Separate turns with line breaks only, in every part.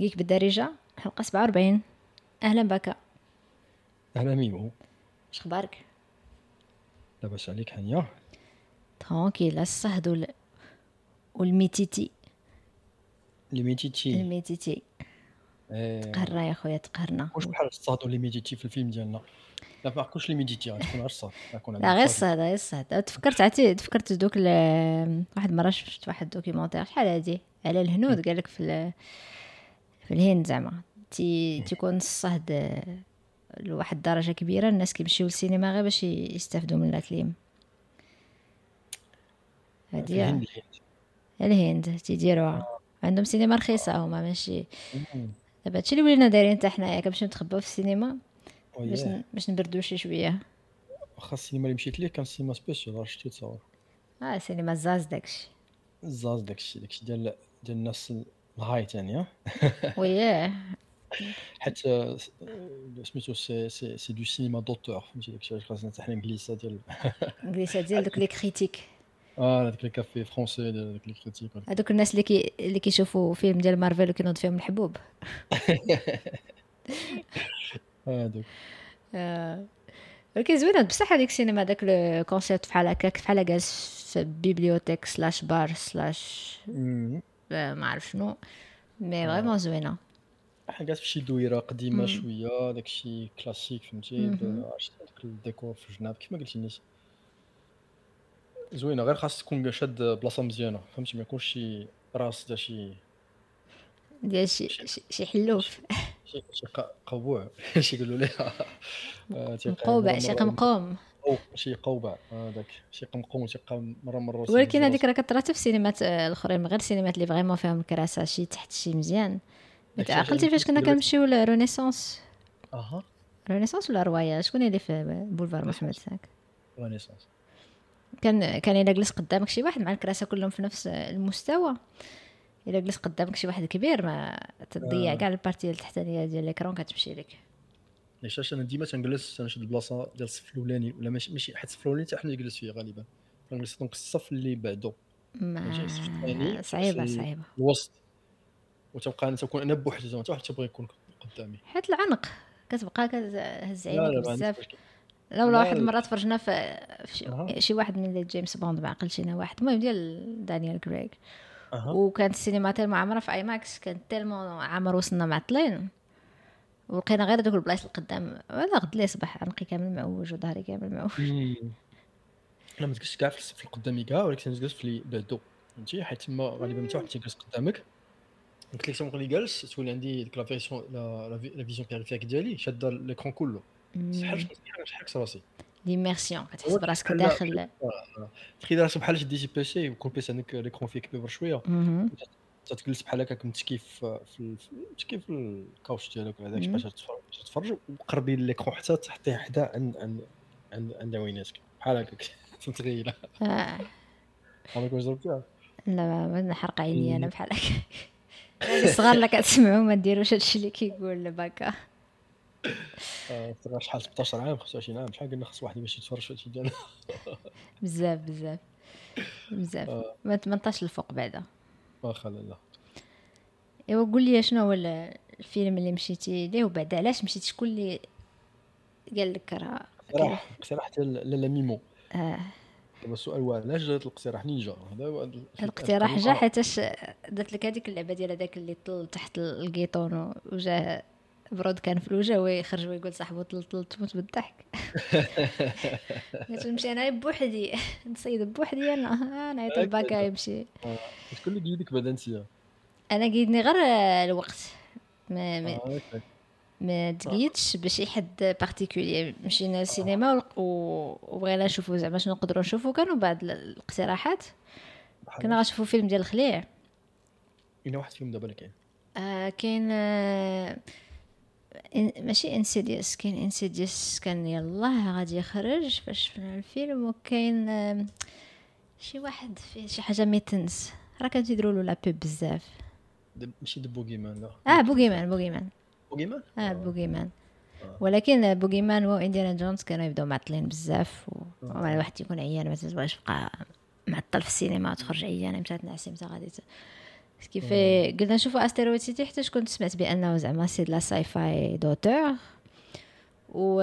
geek بالدارجة؟ حلقة سبعة وأربعين أهلا بك
أهلا ميمو
اش أخبارك؟
لاباس عليك حنيا
tranquille الصهد وال... و l'humidité.
لي ميتيتي
الميتيتي.
إيه.
تقهرنا يا خويا تقهرنا
واش بحال الصهد l'humidité في الفيلم ديالنا. لا ما عرفتش l'humidité غتكون غير غتكون
لا غير الصهد غير الصهد تفكرت عرفتي تفكرت دوك. واحد المره شفت واحد ال documentaire شحال هادي؟ على الهنود قال لك في ال... في الهند زعما. تي تيكون الصهد لواحد الدرجة كبيرة الناس كيمشيو للسينما غير باش يستافدوا من ال clim هادي.
الهند
تيديروها عندهم سينما رخيصة هما ماشي. دابا هادشي اللي ولينا دايرين حتى حنايا كنمشيو نتخباو في السينما باش
وياه.
ن- باش نبردو شي شوية.
واخا السينما اللي مشيت ليه كان سينما spéciale راه شتي تصور.
آه سينما زاز داكشي.
الزاز داكشي داكشي ديال ديال الناس الهاي تاني ها؟
وياه.
حيت آه، سميتو سي سي سي دو سينما دوتور فهمتي؟ داكشي علاش خاصنا حنا انجليزا ديال
انجليزا ديال دوك لي كريتيك
آه هذاك الكافي فرونسي داك لي كريتيك
هذوك الناس اللي كي اللي كيشوفوا فيلم ديال مارفل وكينوض فيهم الحبوب.
هذوك
آه. ولكن زوينة. بصح هذيك السينما داك لو كونسيبت بحال هكاك بحال جالس في بيبليوتيك سلاش بار سلاش ما عرف شنو mais
آه.
vraiment زوينة.
حنا قاعد في شي دويرة
قديمة.
شوية داكشي كلاسيك فهمتي؟ داك الديكور في الجناب كيما قلتي نيت زوينة غير خاص تكون شاد بلاصة مزيانة فهمتي؟ ما يكونش شي راس ديال شي
ديال شي شي- حلوف.
شي شي ق- قوبوع شي يقولوا ليها. آه،
مقوبع شي قمقوم.
شي قوبع هذاك شي قمقوم تيبقى مرة مرة وسط
ولكن هذيك. راه حتى في السينمات الأخرين غير السينمات اللي vraiment فيهم الكراسه شي تحت شي مزيان. عقلتي فاش كنا كنمشيو ل
Renaissance
أها. Renaissance ولا رواية؟ شكون اللي في بولفار محمد cinq؟
Renaissance
كان كان إلا جلس قدامك شي واحد مع الكراسة كلهم في نفس المستوى. إلا جلس قدامك شي واحد كبير ما تضيع
آه.
كاع ال partie التحتانيه ديال l'écran كتمشي لك.
علاش أنا ديما تنجلس تنشد البلاصه ديال الصف الأولاني ولا ماشي حيت الصف الأولاني حتى حنا نجلس فيه غالبا. كنجلس دونك الصف اللي بعدو. الثاني
ما
صعيبة.
صعيبه
الوسط. وتبقى أنا تكون أنا بوحدي زعما حتى واحد تيبغي يكون قدامي.
حيت العنق كتبقى كتهز عينيك بزاف. لا ولا
لا،
واحد. المره تفرجنا في, في شي, واحد من جيمس بوند ما عقلتش أنا واحد. المهم ديال دانيال كريغ.
أها.
وكانت السينما تالمو عامره في IMAX كانت تالمو عامر وصلنا معطلين ولقينا غير دوك البلايص القدام والغد ليه صباح عنقي كامل معوج وظهري كامل معوج.
أنا ما تجلس كاع في القدامي كاع ولكن تجلس في اللي بعدو فهمتي؟ حيت تما غالبا متى واحد تيجلس قدامك. قلت لك تما اللي جالس تولي عندي ديك la vision la la vi- la vision périphérique ديالي شادة l'écran كله. شحال شحال شحال راسي.
l'immersion كتحس براسك داخل.
تخيل راسك بحال شديتي PC وكل PC عندك l'écran فيه كبير
شوية.
تتجلس بحال هكاك متكي في في في- متكي في الكاوش ديالك ولا داكشي. باش تتفرج وقربي ليكرون حتى تحطيه حدا عند عند عند عند عويناتك. بحال هكاك. متخيلة.
آه.
عمرك واش ضربتيها
لا ما ما نحرق عيني أنا بحال هكا الصغار اللي كتسمعوا ما ديروش هادشي اللي كيقول باكا.
آه، صغار شحال 16 عام 25 عام شحال قلنا خص واحد باش يتفرج في هادشي ديالنا؟
بزاف بزاف. بزاف.
آه.
ما 18 الفوق بعدا.
واخا لا لا.
ايوا قول لي شنو هو ال- الفيلم اللي مشيتي ليه وبعد؟ علاش مشيتي شكون اللي قال لك راه
ديال لالا ميمو
آه.
دابا السؤال هو علاش جات الاقتراح؟ نينجا. هذا
الاقتراح جا. حيتاش درت لك هذيك اللعبة ديال هذاك اللي طل تحت الكيطون وجا برود كان في الوجه ويخرج ويقول صاحبو تموت بالضحك. قلت نمشي أنا بوحدي نصيد بوحدي أنا نعيط. الباكا يمشي.
آه، شكون اللي قيدك بعدا أنت
أنا قيدني غير الوقت. ما ما,
آه،.
ما تقيدش بشي حد بارتيكولي مشينا للسينما وبغينا نشوفو زعما شنو نقدروا نشوفو؟ كانوا بعض ال- الاقتراحات. كنا غنشوفو فيلم ديال الخليع.
كاين واحد فيهم دابا اللي كاين.
آه كاين ماشي Insidious كاين Insidious كان يلاه غادي يخرج فاش الفيلم وكاين آه شي واحد فيه شي حاجة mais tense. راه كانوا تيديروا له la pub بزاف.
ماشي The Boogeyman لا.
آه Boogeyman Boogeyman
Boogeyman
آه Boogeyman
آه.
ولكن Boogeyman و Indiana Jones كانوا يبداو معطلين بزاف و- الواحد تيكون عيان ما تبغاش تبقى معطل في السينما تخرج عيان إمتى تنعسي إمتى غادي كيف قلنا نشوفوا Asteroid City حتى كنت سمعت بانه زعما c'est la sci-fi d'auteur و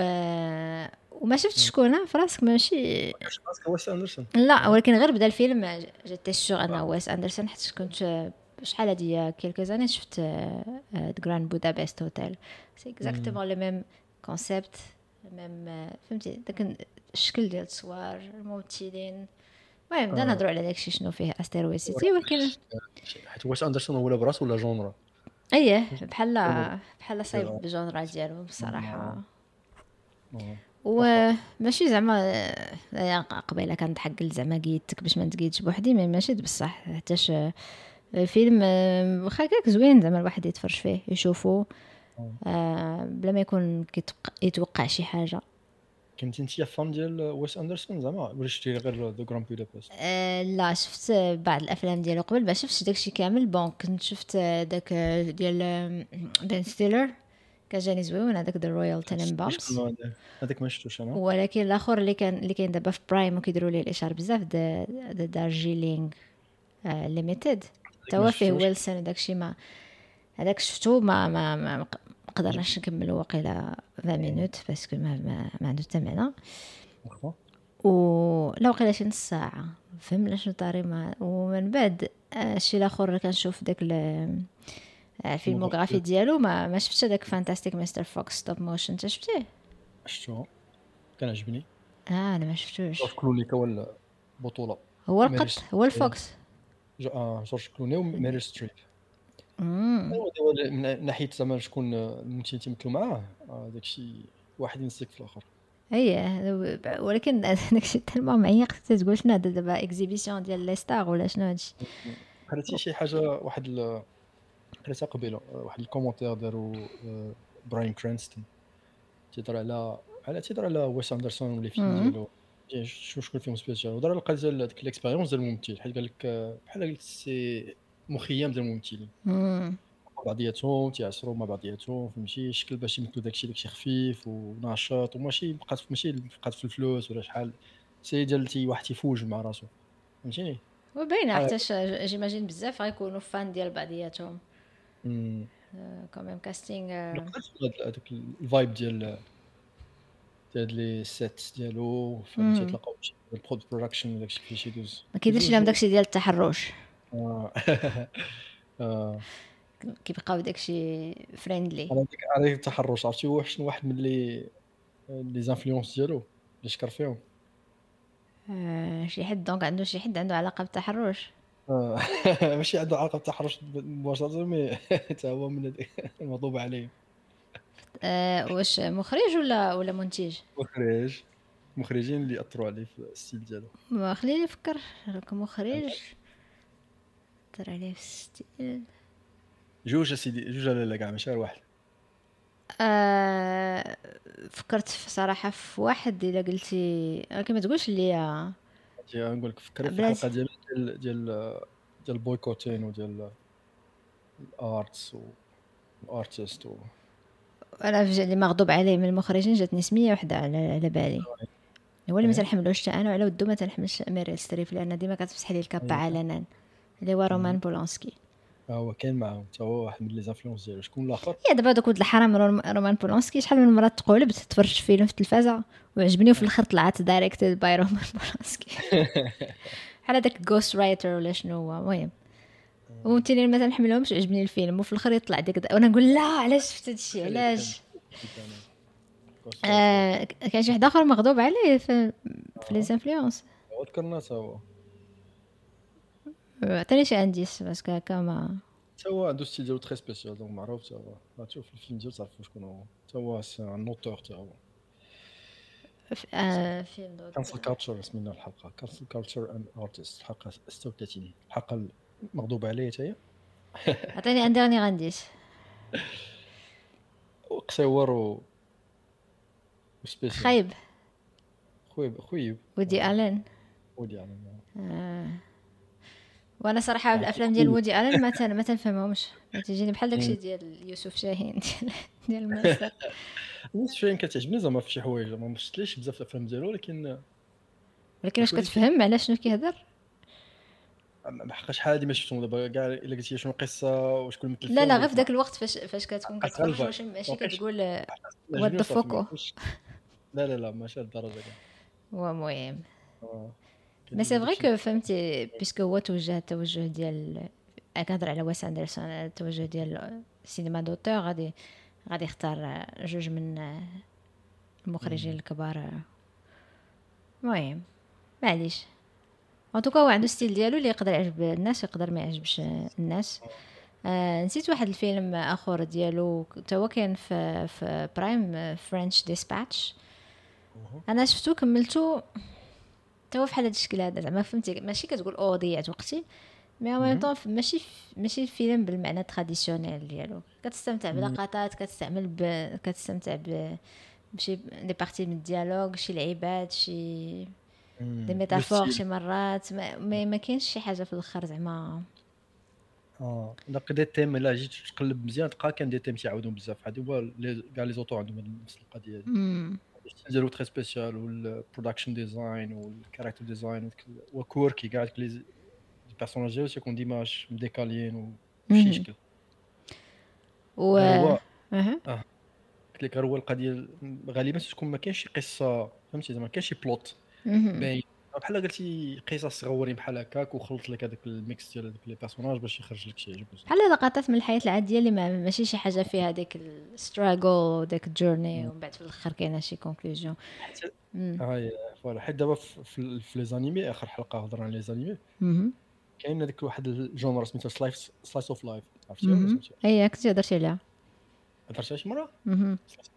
وما شفتش شكون في راسك ماشي
ويس اندرسون
لا ولكن غير بدا الفيلم جيتي sûr انه ويس اندرسون حيت كنت شحال هادي quelques années شفت The Grand Budapest Hotel c'est exactement le même concept même فهمتي داك الشكل ديال التصوير الممثلين المهم بدنا نهضروا على داكشي شنو فيه Asteroid City ولكن
حيت ويس اندرسون هو براس ولا genre؟
اييه بحال بحال صايب بال genre ديالو بصراحة. وماشي زعما قبيلة كنضحك زعما قيدتك باش ما نتقيدش بوحدي mais ماشي بصح. حتىش فيلم واخا هكاك زوين زعما الواحد يتفرج فيه يشوفو. آه. بلا ما يكون يتوقع شي حاجة.
كنتي انت fan ديال ويس أندرسون زعما ولا شفتي غير The Grand Budapest
آه لا شفت بعض الأفلام ديالو قبل ما شفتش داكشي كامل. bon كنت شفت داك ديال بن ستيلر كان جاني زوين هذاك The Royal Tenenbaums
هذاك. ما شفتوش أنا.
ولكن الآخر اللي كان اللي كاين دابا في برايم وكيديروا ليه الاشاره بزاف The Darjeeling Limited toi فيه ويلسون داكشي ما هذاك شفتو ما ما ما قدرناش نكملو واقيلا 20 minutes parce que ما, ما, ما عنده حتى معنى. و لا وقيلا شي نص ساعة. فهمنا شنو طاري ما ومن بعد الشيء الآخر اللي كنشوف داك ال filmographie ديالو. ما ما شفتش هذاك Fantastic Mr. Fox stop motion انت شفتيه؟
شفتو. كان عجبني
آه أنا ما شفتوش.
جورج كلوني هو البطوله
هو القط؟ هو ال
Fox. آه جورج كلوني وميريل ستريب من ناحية زعما شكون الممثلين تيمثلوا معاه داكشي واحد ينسيك في الآخر.
اييه ولكن داكشي تالمون معيق تقول شنو هذا دابا exhibition ديال les stars ولا شنو هادشي؟
قريتي شي حاجة واحد قريتها قبيلة واحد ال commentaire داروا براين كرانستون تيهضر على على تيهضر على ويس اندرسون ولا فيلم ديالو. شنو شكون فيهم spécial؟ ودار ديال ديك l'expérience ديال الممثل حيت قال لك بحال قلت c'est مخيم ديال الممثلين بعضياتهم تيعصروا مع بعضياتهم فهمتي؟ الشكل باش يمثلوا داكشي داكشي خفيف ونشاط وماشي بقات ماشي بقات في الفلوس ولا شحال. c'est ديال تي واحد تيفوج مع راسو فهمتيني؟
وباينة حتى j'imagine بزاف غيكونوا fans ديال بعضياتهم. quand même casting
هذاك ال vibe ديال ديال les sets ديالو فهمتي؟ تلقاو ال prod production داكشي كيفاش يدوز
ما كيديرش لهم داكشي ديال التحرش. كيبقاو داكشي friendly
على ديك على التحرش عرفتي؟ هو شنو واحد من les les influences ديالو اللي شكر فيهم.
شي حد دونك عنده شي حد عنده علاقة بالتحرش؟
ماشي عنده علاقة بالتحرش مباشرة mais حتى هو من المغضوب عليه
واش مخرج ولا ولا منتج؟
مخرج. مخرجين اللي أثروا عليه في ال style ديالو.
ما خليني نفكر كمخرج اثر عليه في الستيل
جوج اسيدي جوج لا لا كاع ماشي غير واحد
آه فكرت في صراحة في واحد الا قلتي ولكن ما تقولش لي.
نقول لك فكري في الحلقة ديال ديال ديال ديال ال boycotting وديال ال art و
ال artist و أنا اللي مغضوب عليه من المخرجين جاتني سمية وحدة على على بالي. هو اللي ما تنحملوش حتى أنا وعلى ودو ما تنحملش ميريل ستريب لأن ديما كتفتح لي الكابا علنا. اللي هو رومان بولونسكي
هو كاين معاهم. حتى هو واحد من les influences ديالو. شكون الآخر؟
يا دابا دوك ولد الحرام رومان بولونسكي شحال من مرة تقولبت تفرجت فيلم في التلفازة وعجبني وفي الأخر طلعت directed by رومان بولونسكي بحال هذاك Ghost Writer ولا شنو هو. المهم. ومثلا ما تنحملهمش عجبني الفيلم. وفي الأخر يطلع ديك وأنا نقول لا علاش شفت هادشي علاش؟ آه كان شي واحد آخر مغضوب عليه في, في les influences
ذكرنا هو
عطيني شي indice parce que هكا ما
تا هو عنده style ديالو très spécial donc معروف تا هو غتشوف الفيلم ديالو تعرفوا شكون هو تا هو un auteur تا هو
فيلم
cancel culture سمينا الحلقة cancel culture and artist الحلقة 36 الحلقة المغضوب عليها حتى هي
عطيني un dernier indice
قصيور و و spécial
خايب
خويب خويب
وودي
ألين وودي
ألين. وأنا صراحة الأفلام ديال وودي الين ما تن ما تنفهمهمش. تجيني بحال داكشي ديال يوسف شاهين ديال ديال
يوسف شاهين كتعجبني زعما في شي حوايج ما شفتليش بزاف الأفلام ديالو ولكن
ولكن واش كتفهم على شنو كيهضر؟
ما حقاش شحال هادي ما شفتهم دابا كاع إلا قلتي شنو القصة وشكون مثل
لا لا غير في ذاك الوقت فاش فاش كتكون كتفرج
غير
ماشي. كتقول fuck
ما كنتش- لا لا لا ماشي لهاد الدرجة. كاع
هو المهم
آه. داكشي.
كو فهمتي بيسكو هو توجه التوجه ديال كنهضر على ويس اندرسون التوجه ديال السينما d'auteur غادي غادي يختار جوج من المخرجين الكبار. المهم معليش. en tout cas هو عنده style ديالو اللي يقدر يعجب الناس ويقدر ما يعجبش الناس. آه. نسيت واحد الفيلم آخر ديالو تا هو كان في في برايم French Dispatch أنا شفتو كملتو تا هو فحال هاد الشكل هذا زعما فهمتي ماشي كتقول أو ضيعت وقتي مي أو ميم طون ماشي ماشي فيلم بالمعنى traditionnel ديالو. كتستمتع بلقطات كتستعمل ب... كتستمتع ب بشي des parties من ال dialogue شي لعيبات شي. des
métaphores.
شي مرات ما, ما, ما كاينش شي حاجة في الآخر زعما.
آه des thèmes الا جيت تقلب مزيان تلقى كان des thèmes تيعاودهم بزاف. هادي هو لي- كاع les auteurs عندهم نفس القضية هادي.
مم.
ال style ديالو تري سبيسيال والبرودكشن ديزاين والكاركتر ديزاين وكوركي كاع ديك les personnages ديالو تيكون ديما ش- مديكاليين
مهم.
وشي شكل
و
هو
أها.
قلت لك هو القضية غالبا تكون ما كاينش شي قصه فهمتي زعما كاين شي plot
مهم.
باين بحال قلتي قصص صغورين بحال هكاك وخلط لك هذاك ال mix ديال هذوك les personnages باش يخرج لك شي يعجبك
بحال لقطات من الحياة العادية اللي ما ماشي شي حاجة فيها ديك ال struggle وديك ال journey ومن بعد في الآخر كاينة شي conclusion
هاي voilà. حيت دابا في, les animés آخر حلقة هضرنا على les animés كاين هذاك واحد ال genre سميتو slice of life عرفتي
اي كنت هضرتي عليها.
هضرتي شي مره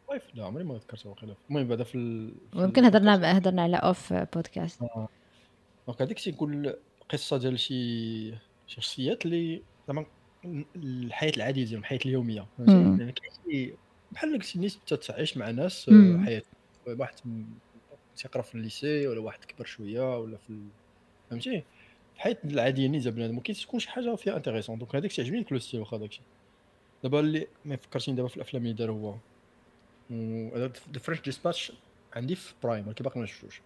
live لا عمري ما ذكرتها واقيلا المهم بعدا في ال-
هضرنا هضرنا على off podcast
آه. donc هذيك تيكون قصة ديال شي شخصيات اللي زعما الحياة العادية ديالهم الحياة
اليومية.
يعني كاين بحال قلتي الناس تعيش مع ناس
مم.
حياة. واحد تيقرا في الليسي ولا واحد كبر شوية ولا في فهمتي الحياة العادية نيزه بنادم ولكن تكون شي حاجة فيها انتريسون دونك هذاك تعجبني ديك لو ستيل واخا داكشي دابا اللي ما فكرتيني دابا في الأفلام اللي دار هو. ذا فريش ديسباتش عندي في برايم ولكن باقي ما شفتوش.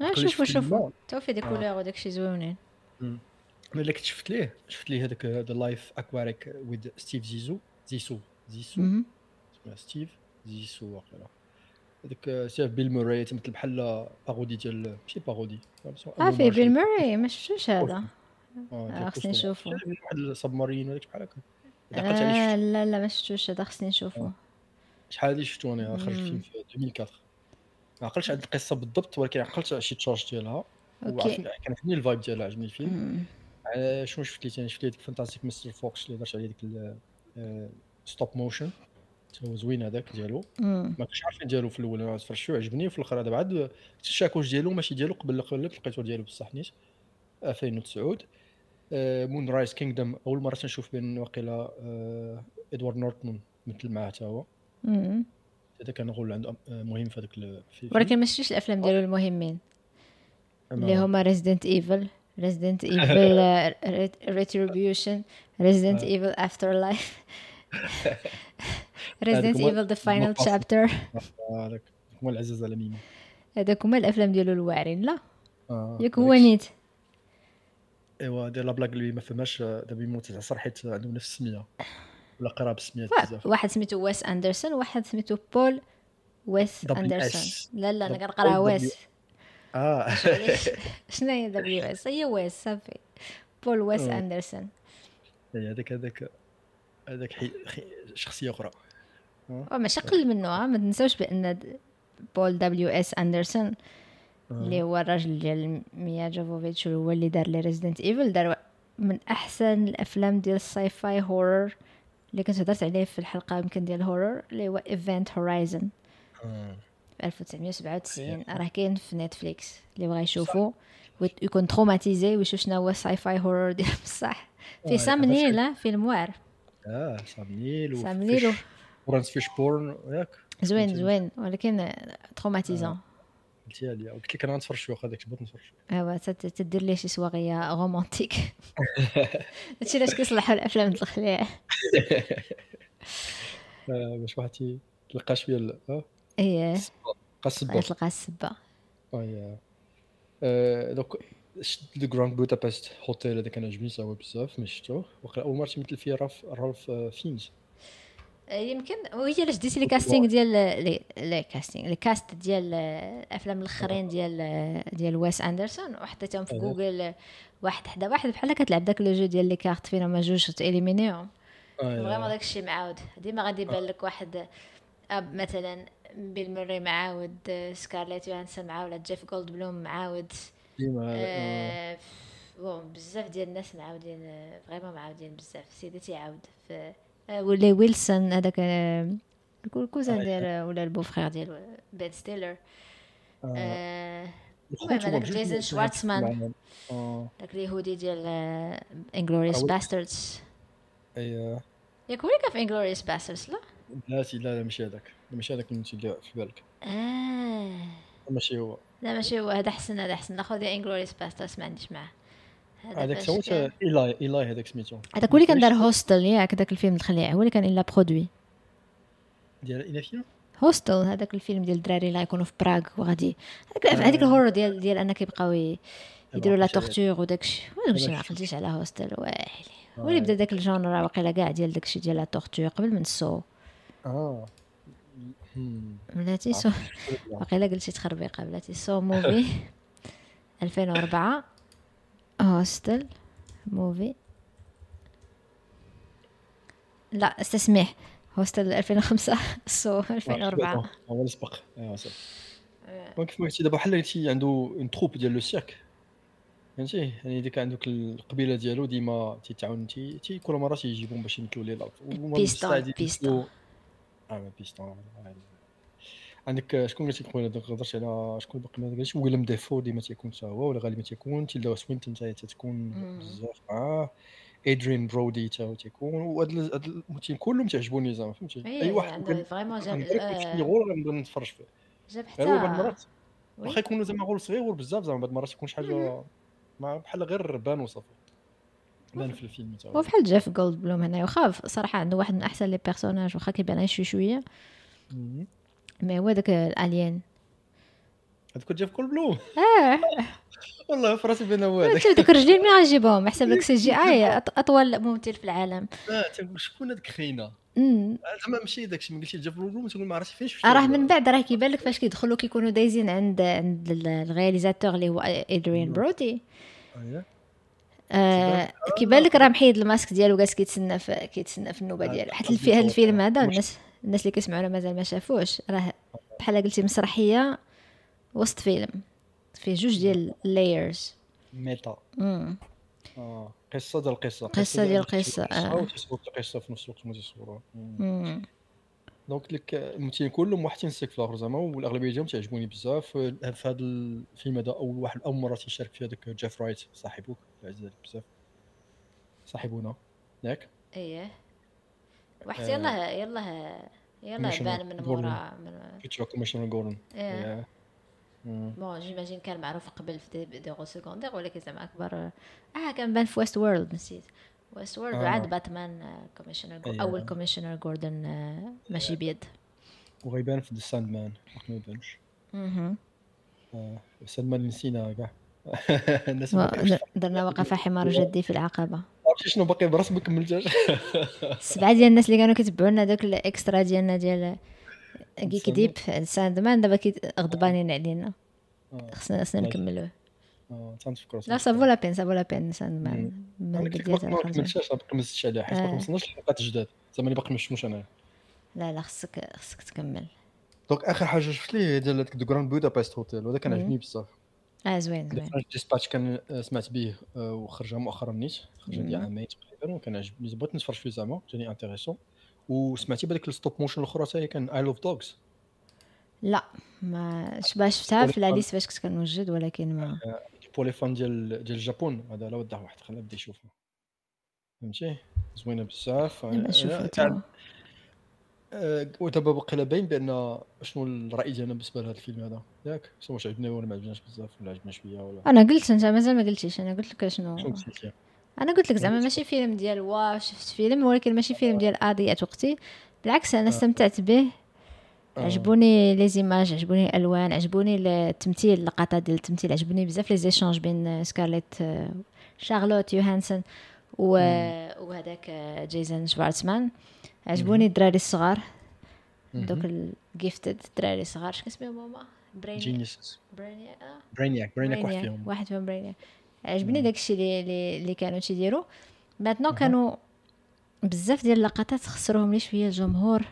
آه، شوفوا
شفت
شوفوا
الماء.
تو في دي
آه.
كولور وداك شي زوينين.
مم. ملي كنت شفت ليه؟ شفت ليه هذاك ذا لايف اكواريك ويز ستيف زيزو زيسو زيسو. اسمه ستيف زيسو واقيلا. هذاك سيف بيل موراي تمثل بحال parodie ديال ماشي parodie
آه في بيل موري. ما شفتوش هذا.
آه،
آه، خصني نشوفو.
واحد ال submarine ولا بحال هكا.
آه
شفت-
لا لا ما شفتوش. هذا خصني نشوفو
شحال هادي شفتو أنا؟ خرج
مم.
فيلم في 2004 ما عقلتش على القصة بالضبط ولكن عقلت على شي تشارج ديالها.
okay.
وعرفت- كان عجبني ال vibe ديالها عجبني الفيلم. آه، شنو شفت لي ثاني شفت لي ديك Fantastic Mr. Fox اللي درت عليه ديك stop motion هو زوين هذاك ديالو. ما كنتش عارفين ديالو في الأول أنا تفرجت عجبني. وفي الأخر هذا بعد اكتشفت واش ديالو ماشي ديالو قبل قلبت لقيتو ديالو بصح نيت. 2009 Moonrise Kingdom أول مرة تنشوف بين واقيلا آه، إدوارد نورتون مثل معاه حتى هو. هذا كان rôle عنده آه، مهم في هذاك
ولكن ما شفتش الأفلام ديالو المهمين. اللي هما Resident Evil Resident Evil
Retribution
Resident. Evil Afterlife Resident
هما-
Evil The Final
هما
Chapter
آه، هذاك هو العزاز على ميمو
هذاك هما الأفلام ديالو الواعرين لا.
آه،
ياك هو نيت.
ايوا دير la blague اللي ما فهمهاش آه، دابا يموت تعصر حيت عندهم نفس السمية ولا قراب السميات بزاف
واحد سميتو ويس اندرسون واحد سميتو بول ويس اندرسون. لا لا
أنا
كنقراها. ويس آه؟ شنو هي W.S. هي ويس صافي بول ويس. اندرسون
هذاك هذاك هذاك. شخصية
أخرى ماشي قل منه ما تنساوش بأن بول W.S. اندرسون اللي هو الراجل ديال ميا جوفوفيتش هو اللي دار لي Resident Evil دار من أحسن الأفلام ديال ال sci-fi horror اللي كنت هضرت عليه في الحلقة يمكن ديال ال horror اللي هو Event Horizon
آه.
في 1997 راه كاين في Netflix اللي بغى يشوفو ويت- يكون traumatisé ويشوف شنو هو ال sci-fi horror ديال بصح. في
آه،
سام نيل آه، فيلم واعر
آه سام نيل
سام نيل
ولورانس فيشبورن ياك؟
زوين زوين ولكن traumatisant
قلتيها لي. قلت لك أنا نتفرج شوية داك بغيت نتفرج
شوية. أيوا تدير ليه شي soirée romantique. هادشي علاش كيصلحوا الأفلام الخليع
آه، باش واحد تلقى شوية ال- إيه. تلقى الصبا
تلقى السبة.
آه، دوك شفت The Grand Budapest Hotel هذا كان عجبني بزاف ما شفتوه. أول مرة تمثل فيه رالف رالف فينز
آه، يمكن. وهي علاش ديتي les castings ديال les les castings les casts ديال الأفلام الأخرين ديال ديال ويس أندرسون. وحطيتهم في. جوجل واحد حدا واحد. بحال كتلعب داك le jeu ديال les cartes فين هما جوج تاليمينيهم vraiment داك الشيء معاود. ديما غادي يبان لك واحد أب مثلا بيل موري معاود سكارليت يوهانسون معاود جيف جولد بلوم معاود.
ديما
آه، bon بزاف ديال الناس معاودين vraiment معاودين بزاف. سيدي تيعاود في آه، ولا ويلسون هذاك ال
cousin
ديال ولا ال beau-frère ديال بين ستيلر هذاك
معاهم. آه
داك اليهودي ديال انجلوريوس
أول-
باستردز
اي
ياك هو اللي كان في انجلوريوس باستردز لا
لا سي لا لا ماشي هذاك ماشي هذاك اللي في بالك
آه
ماشي هو
لا ماشي هو هذا حسن هذا حسن ناخذ ديال انجلوريوس باستردز ما عنديش معاه
هذاك
فاش
سوت
كان-
إيلاي إيلاي هذاك سميتو.
هذاك هو اللي كان دار هوستل ياك داك الفيلم الخليع هو اللي كان إلا برودوي
ديال انافيا
Hostel هذاك الفيلم ديال الدراري اللي غيكونوا في براغ وغادي. هذاك هذيك ال horror ديال ديال انك يبقاو يديروا
la.
torture وداكشي. واش ما
ما
عقلتيش على Hostel واحد هو اللي بدا داك ال genre واقيلا كاع ديال داكشي ديال la torture قبل من
Saw آه.
بلاتي Saw واقيلا قلتي تخربيقة بلاتي Saw movie 2004 Hostel movie. لا استسمح Hostel 2005 Saw 2004
هو اللي سبق ايوا صافي كيف ما قلتي دابا بحال قلتي عنده une troupe ديال le cirque فهمتي يعني ديك عندك القبيله ديالو ديما تيتعاون تي تي كل مره تيجيبهم باش يمثلوا ليه الأدوار piston،
piston.
آه
بيستون.
عندك شكون قلتي قبيله دوك هضرت على شكون باقي ما قالش ويليام ديفو ديما تيكون حتى هو ولا غالبا تيكون تيلدا سوينتون حتى تتكون. بزاف معاه. ادريان برودي حتى هو تيكون وهاد ال- هاد الممثلين كلهم تعجبوني زعما فهمتي؟ أي واحد
vraiment جاب آه،
غور غنبدا نتفرج فيه.
جاب
غير هو بعض
حتى
المرات. واخا يكونوا زعما rôle صغير rôle بزاف زعما بعض المرات يكون شي حاجة ما بحال غير بان وصافي. بان في الفيلم
هو. بحال جيف جولد بلوم هنا واخا صراحة عنده واحد من أحسن les personnages واخا كيبان شوية.
شوية.
mais هو داك ال alien
هذاك جيف جولد بلوم.
آه.
والله في راسي بان هو هذاك
شوف دوك الرجلين مين غنجيبهم حسب داك CGI أطول ممثل في العالم.
آه تنقول شكون هذاك خينا
امم
زعما ماشي داك الشيء ما قلتي جولد بلوم تقول ما عرفتش فين شفت
راه من بعد راه كيبان لك فاش كيدخلوا كيكونوا دايزين عند عند ال réalisateur اللي هو ادريان برودي آه كيبان لك. راه محيد الماسك ديالو جالس كيتسنى في كيتسنى في النوبة
آه،
ديالو. حيت هذا الفيلم هذا الناس الناس اللي كيسمعونا مازال ما شافوش. راه بحال قلتي مسرحية وسط فيلم فيه جوج ديال
layers
meta.
آه قصة ديال القصة
قصة ديال القصة، آه.
وتصور القصة في نفس الوقت ما.
امم
donc لك الممثلين كلهم واحد تنسك في الآخر زعما والأغلبية ديالهم تعجبوني بزاف. في هذا الفيلم هذا أول واحد أول مرة تيشارك فيه هذاك جيف رايت صاحبك العزيز بزاف. صاحبنا. ياك؟
إيه. واحد
آه.
يلا يلا يلا بان من. مورا من
كيتشوف commissioner جوردن.
bon j'imagine كان معروف قبل في des, des rôles secondaires ولكن زعما اكبر آه كان بان في Westworld نسيت
Westworld.
وعاد باتمان
commissioner.
اول commissioner جوردن ماشي بيض
وغيبان في The Sandman ما يبانش
مهم.
Sandman نسينا كاع
درنا وقف حمار جدي في العقبة
عرفتي شنو باقي براس ما كملتهاش
سبعة ديال الناس اللي كانوا كيتبعونا دوك الإكسترا ديالنا ديال كيك ديب ساند مان دابا غضبانين علينا
آه.
خصنا خصنا
لا.
نكملوه
تنفكروا
لا سافو لا بين سافو لا بين ساند مان من
أنا كنت
البدايات
باقي ما. كملتهاش باقي ما زدتش عليها حيت
آه.
باقي ما وصلناش للحلقات الجداد زعما اللي باقي ما شفتوش أنا
لا لا خصك خصك تكمل
دونك آخر حاجة شفت ليه ديال هذاك دو جراند بودابست هوتيل وهذا كان. عجبني بزاف
آه زوين زوين.
Dispatch كان آه، سمعت به آه، وخرج مؤخرا نيت خرج
مم.
عامين تقريبا وكان عجبني بغيت نتفرج فيه زعما جاني intéressant. وسمعتي بهذيك ال stop motion الأخرى حتى هي كان Isle of Dogs
لا ما شبه شفتها في la liste فاش كنت كنوجد ولكن ما.
pour les fans ديال ديال ال Japon. هذا لا وضح واحد خلينا نبدا يشوفها. فهمتي؟ زوينة بزاف
ما شوف
أنا-
انت
آه، ودابا باقي باين بأن شنو الرأي ديالنا بالنسبة لهذا الفيلم هذا؟ ياك؟ شنو واش عجبنا ولا ما عجبناش بزاف ولا عجبنا شوية ولا؟
أنا قلت أنت مازال ما قلتيش. أنا قلت لك
شنو؟
أنا قلت لك زعما ماشي فيلم ديال واو شفت فيلم ولكن ماشي فيلم ديال اضيع وقتي. بالعكس أنا
آه.
استمتعت به.
آه.
عجبوني les images عجبوني الألوان عجبوني التمثيل اللقطات ديال التمثيل عجبوني بزاف les échanges بين سكارليت آه، شارلوت يوهانسون و... وهذاك جيسون شوارتزمان. عجبوني الدراري الصغار. دوك ال gifted الدراري الصغار. شكون اسمهم هما؟ brainiac آه.
brainiac brainiac واحد فيهم.
واحد فيهم brainiac عجبني داكشي اللي اللي اللي كانوا تيديروا ماتنو كانوا بزاف ديال اللقطات خسروهم لي شوية الجمهور.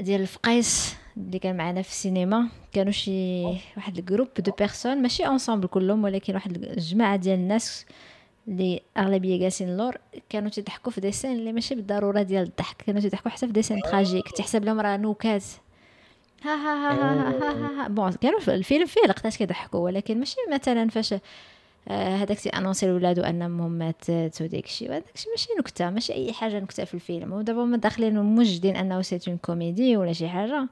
ديال الفقايس اللي كان معنا في السينما. كانوا شي واحد ال groupe de personnes ماشي ensemble كلهم ولكن واحد الجماعه ديال الناس. اللي أغلبية جالسين اللور كانوا تيضحكوا في des scènes اللي ماشي بالضرورة ديال الضحك كانوا تيضحكوا حتى في des scènes tragiques تحسب لهم راه نكات ها ها ها ها ها ها, ها. bon كانوا في الفيلم فيه لقطات كيضحكوا ولكن ماشي مثلا فاش آه، هذاك تي annoncer لولادو انهم ماتت وداك الشيء هذاك الشيء ماشي نكتة ماشي أي حاجة نكتة في الفيلم. ودابا هما داخلين موجدين أنه c'est une comédie ولا شي حاجة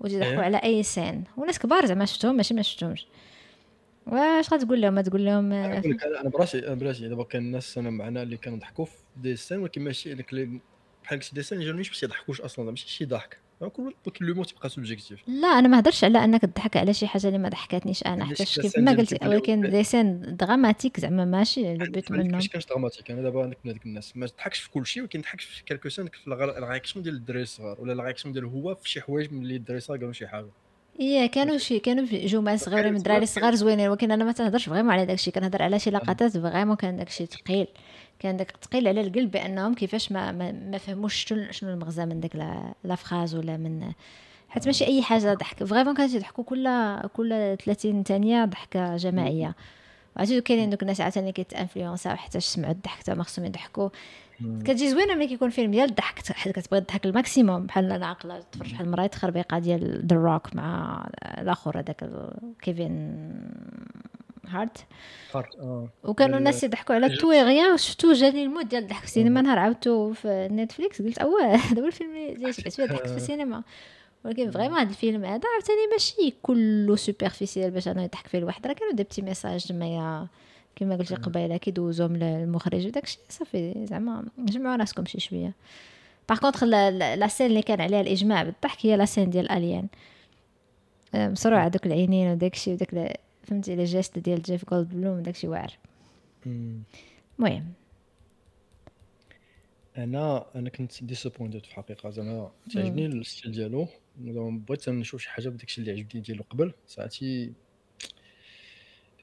وتضحكوا
إيه.
على أي scène. وناس كبار زعما شفتهم ماشي ما شفتهمش. واش غتقول لهم؟ ما تقول لهم
أنا
آه،
نقول لك أنا براسي أنا براسي. دابا كان الناس أنا معنا اللي كانوا ضحكوا في des scènes ولكن ماشي اللي بحال قلت des scènes اللي جاونيش باش يضحكوش أصلا ماشي شي ضحك. ولكن l'humour تيبقى subjectif
لا أنا ما هضرش على أنك تضحك على شي حاجة اللي ما ضحكتنيش
أنا
حتى كيف ما قلت
ديال
ولكن
الفيديو-
des scènes dramatiques زعما ماشي البيت منهم.
ماشي كانش dramatique أنا دابا عندك من هذيك الناس. ما تضحكش في كل شيء ولكن تضحكش في quelques scènes في ال réaction ديال الدراري الصغار ولا ال réaction ديالو هو في شي حوايج ملي الدراري الصغار قالوا شي حاجة.
إيه كانوا شي كانوا جمل صغيرة من الدراري الصغار زوينين ولكن أنا ما تنهضرش vraiment على داكشي. كنهضر على شي لقطات vraiment كان داكشي ثقيل كان داك ثقيل على القلب بأنهم كيفاش ما ما, ما فهموش شنو شنو المغزى من داك la- phrase ولا من حيت ماشي أي حاجة ضحك. vraiment كانوا يضحكوا كل كل 30 ثانية ضحكة جماعية. عرفتي كاينين دوك الناس عاوتاني كيت influence او حتى سمعوا الضحك تا ما خصهم يضحكوا. كتجي زوينة ملي كيكون فيلم ديال الضحك حيت كتبغي تضحك ال maximum. بحال أنا عاقلة تفرج بحال المراية خربيقة ديال The Rock مع الآخر هذاك كيفين هارت.
هارت آه.
وكانوا
ال-
الناس يضحكوا على. تو غيان وشفتو جاني ال mood ديال الضحك. في السينما نهار عاودتو في نتفليكس قلت أوه هذا هو الفيلم اللي سمعت فيه ضحكت في السينما. ولكن vraiment هذا الفيلم هذا عاوتاني ماشي كله superficiel باش أنا يضحك فيه الواحد راه كانوا des petits messages ما كما قلتي قبيلة كيدوزوهم للمخرج وداكشي صافي زعما جمعوا راسكم شي شوية. par contre la scène اللي كان عليها الإجماع بالضحك هي la scène ديال ال alien مصروع دوك العينين وداكشي وداك فهمتي les gestes ديال جيف جولد بلوم داكشي واعر. المهم.
أنا أنا كنت disappointed في الحقيقة زعما تعجبني ال style ديالو. بغيت نشوف شي حاجة بداكشي اللي عجبني ديالو قبل ساعتي